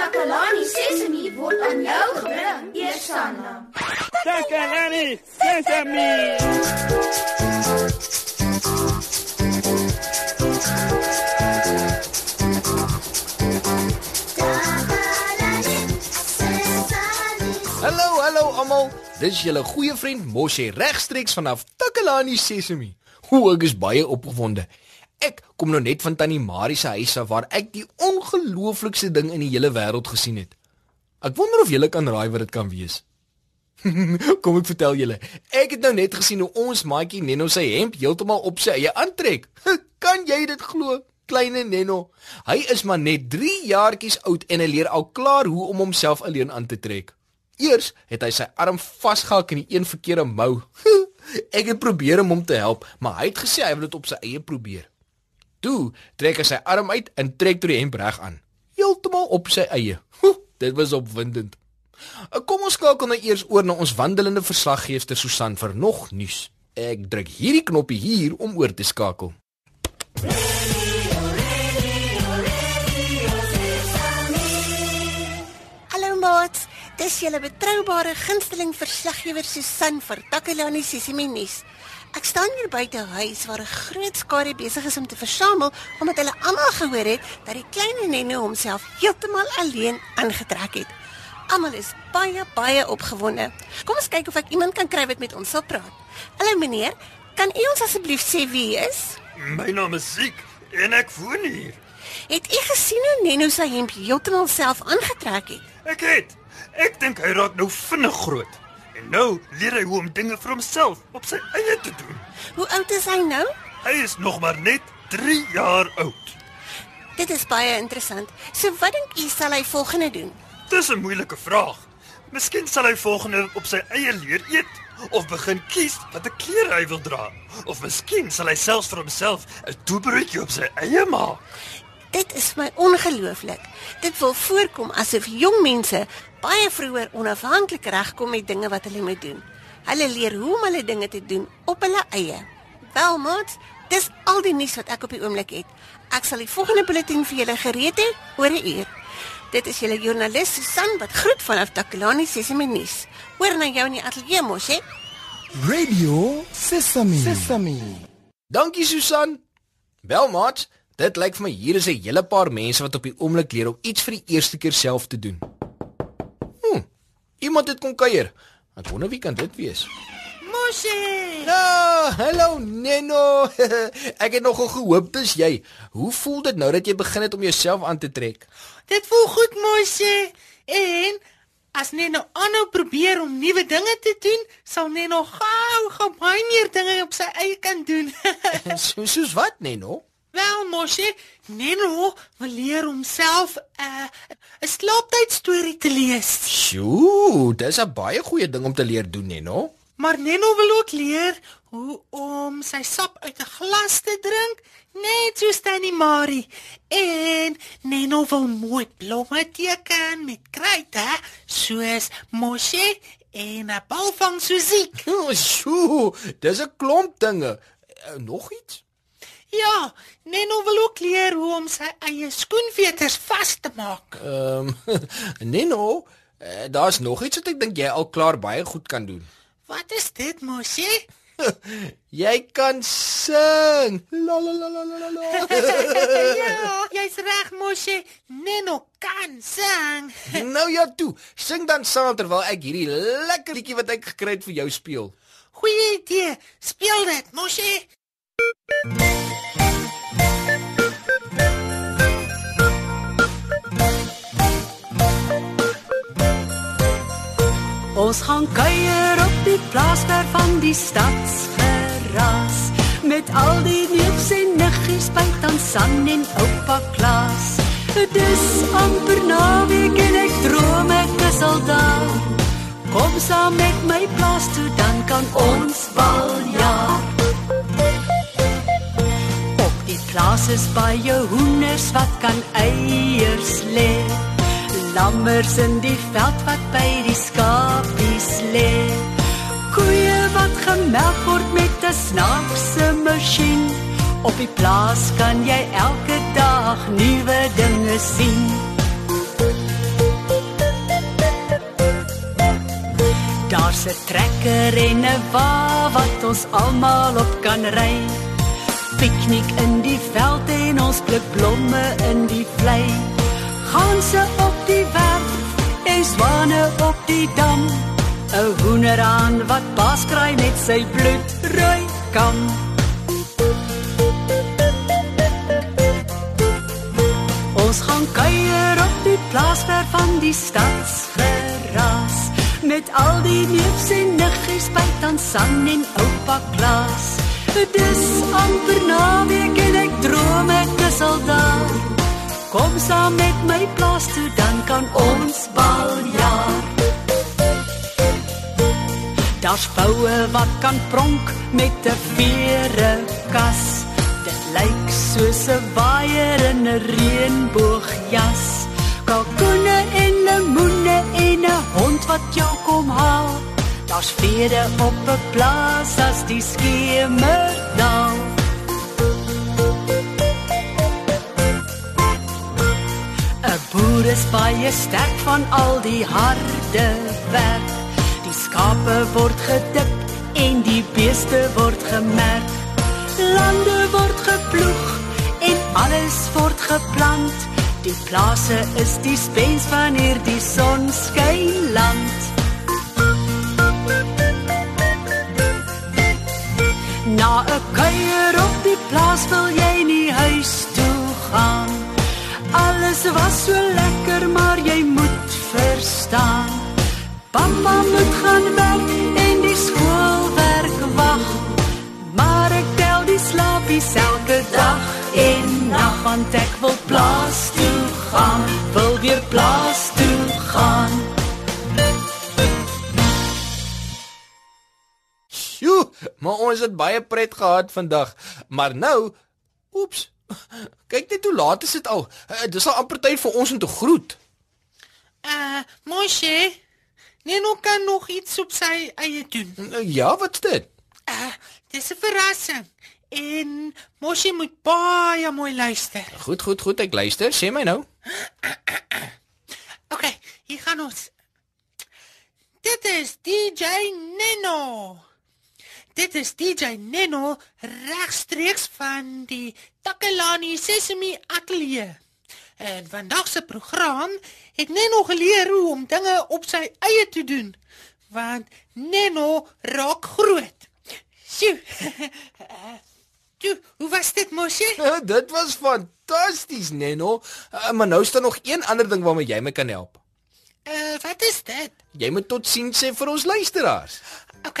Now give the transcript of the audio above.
Takalani Sesemi word aan jou gebring, Eersanna. Takalani Sesemi. Hallo, hallo almal. Dis julle goeie vriend Moshe regstreeks vanaf Takalani Sesemi. Hoe ek is baie opgewonde. Ek kom nou net van Tannie Marie se huis af waar ek die ongelooflikste ding in die hele wêreld gesien het. Ek wonder of julle kan raai wat dit kan wees. kom ek vertel julle. Ek het nou net gesien hoe ons maatjie Neno sy hemp heeltemal op sy eie aantrek. kan jy dit glo? Kleine Neno. Hy is maar net 3 jaartjies oud en hy leer al klaar hoe om homself alleen aan te trek. Eers het hy sy arm vasgehak in die een verkeerde mou. Ek het probeer om hom te help, maar hy het gesê hy wil dit op sy eie probeer. Toe trek hy sy arm uit en trek toe die hemp reg aan. Heeltemal op sy eie. Dit was opwindend. Kom ons skakel nou eers oor na ons wandelende verslaggewer Susan vir nog nuus. Ek druk hierdie knoppie hier om oor te skakel. Hallo maat. Dis julle betroubare gunsteling verslaggewer Susan vir Takelani Sisiminis. Ek staan hier buite huis waar 'n groot skare besig is om te versamel omdat hulle almal gehoor het dat die klein Neno homself heeltemal alleen aangetrek het. Almal is baie baie opgewonde. Kom ons kyk of ek iemand kan kry wat met ons sal praat. Hallo meneer, kan u ons asseblief sê wie u is? My naam is Ziek en ek woon hier. Het u gesien hoe Neno sy hemp heeltemal self aangetrek het? Ek het. Ek dink hy raak nou vinnig groot. En nou leer hy hoe om dinge vir homself op sy eie te doen. Hoe oud is hy nou? Hy is nog maar net 3 jaar oud. Dit is baie interessant. So wat dink u sal hy volgende doen? Dis 'n moeilike vraag. Miskien sal hy volgende op sy eie leer eet of begin kies watter klere hy wil dra. Of miskien sal hy selfs vir homself 'n toebroodjie op sy eie maak. Dit is my ongelooflik. Dit wil voorkom asof jong mense baie vroeër onafhanklik regkom met dinge wat hulle moet doen. Hulle leer hoe om hulle dinge te doen op hulle eie. Wel, maat, dis al die nuus wat ek op die oomblik het. Ek sal die volgende bulletin vir julle gereed hê oor 'n uur. Dit is julle joernalis Susan wat groet vanaf Takalani Sesame nuus. Hoor na jou in die ateljee mos, hè? Radio Sesame. Sesame. Dankie Susan. Wel maat, dit lyk vir my hier is 'n hele paar mense wat op die oomblik leer om iets vir die eerste keer self te doen. Hm. Iemand het kom kuier. Ek wonder wie kan dit wees? Mosie. Ja, hallo Neno. Ek het nogal gehoop dis jy. Hoe voel dit nou dat jy begin het om jouself aan te trek? Dit voel goed, Mosie. En as Neno aanhou probeer om nuwe dinge te doen, sal Neno gou gou baie meer dinge op sy eie kan doen. so soos wat Neno? Wel, Mosie, Neno wil leer homself 'n uh, 'n slaaptydstorie te lees. Sjoe, dis 'n baie goeie ding om te leer doen, Neno. Maar Neno wil ook leer hoe om sy sap uit 'n glas te drink, net soos Tannie Marie. En Neno wil mooi blomme teken met kruit, hè, soos Mosie en 'n balvang Suziek. Oh, sjoe, dis 'n klomp dinge. Uh, nog iets? Ja, Neno wil ook leer hoe om sy eie skoenveters vas te maak. Ehm um, Neno, uh, daar's nog iets wat ek dink jy al klaar baie goed kan doen. Wat is dit, Mosie? jy kan sing. La la la la la la. ja, jy's reg, Mosie. Neno kan sing. nou ja toe, sing dan saam terwyl ek hierdie lekker liedjie wat ek gekry het vir jou speel. Goeie idee. Speel dit, Mosie. Ons gaan kuier op die plaas ver van die stadsgeras met al die neefs en niggies by Tansan en oupa Klaas. Dit is amper naweek en ek droom ek is al daar. Kom saam met my plaas toe dan kan ons baljaar. As is baie hoenders wat kan eiers lê. Lammers in die veld wat by die skapies lê. Koeie wat gemelk word met 'n snaakse masjien. Op die plaas kan jy elke dag nuwe dinge sien. Daar's 'n trekker en 'n wa wat ons almal op kan ry. Piknik in die veld en ons pluk blomme in die vlei. Ganse op die werf en swane op die dam. 'n Hoender aan wat pas kry met sy bloedrooi kam. Ons gaan kuier op die plaas ver van die stadsgeraas met al die neefs en niggies by Tansan en oupa Klaas. Dit is amper naweek en ek droom ek is al daar. Kom saam met my plaas toe dan kan ons baljaar. Daar's boue wat kan pronk met 'n vere kas. Dit lyk soos 'n waier in 'n reënboogjas. Kalkoene en lemoene en 'n hond wat jou kom haal. Daar's vrede op 'n plaas as die skemer daal. 'n Boer is baie sterk van al die harde werk. Die skape word gedip en die beeste word gemerk. Lande word geploeg en alles word geplant. Die plase is die spens van hierdie sonskyn land. Kuier op die plaas wil jy nie huis toe gaan. Alles was so lekker, maar jy moet verstaan. Pappa moet gaan Sjoe, maar ons het baie pret gehad vandag. Maar nou, oeps. Kyk net hoe laat is dit al. Uh, dis al amper tyd vir ons om te groet. Uh, Moshe, Neno kan nog iets op sy eie doen. Uh, ja, wat's dit? Uh, dis 'n verrassing. En Moshe moet baie mooi luister. Goed, goed, goed, ek luister. Sê my nou. OK, hier gaan ons. Dit is DJ Neno. Dit is DJ Neno regstreeks van die Takalani Sesemi Atelier. En vandag se program het Neno geleer hoe om dinge op sy eie te doen. Want Neno raak groot. Sjoe. Toe, hoe was dit mosie? Uh, dit was fantasties, Neno. Uh, maar nou is daar nog een ander ding waarmee jy my kan help. Uh, wat is dit? Jy moet totsiens sê vir ons luisteraars. OK.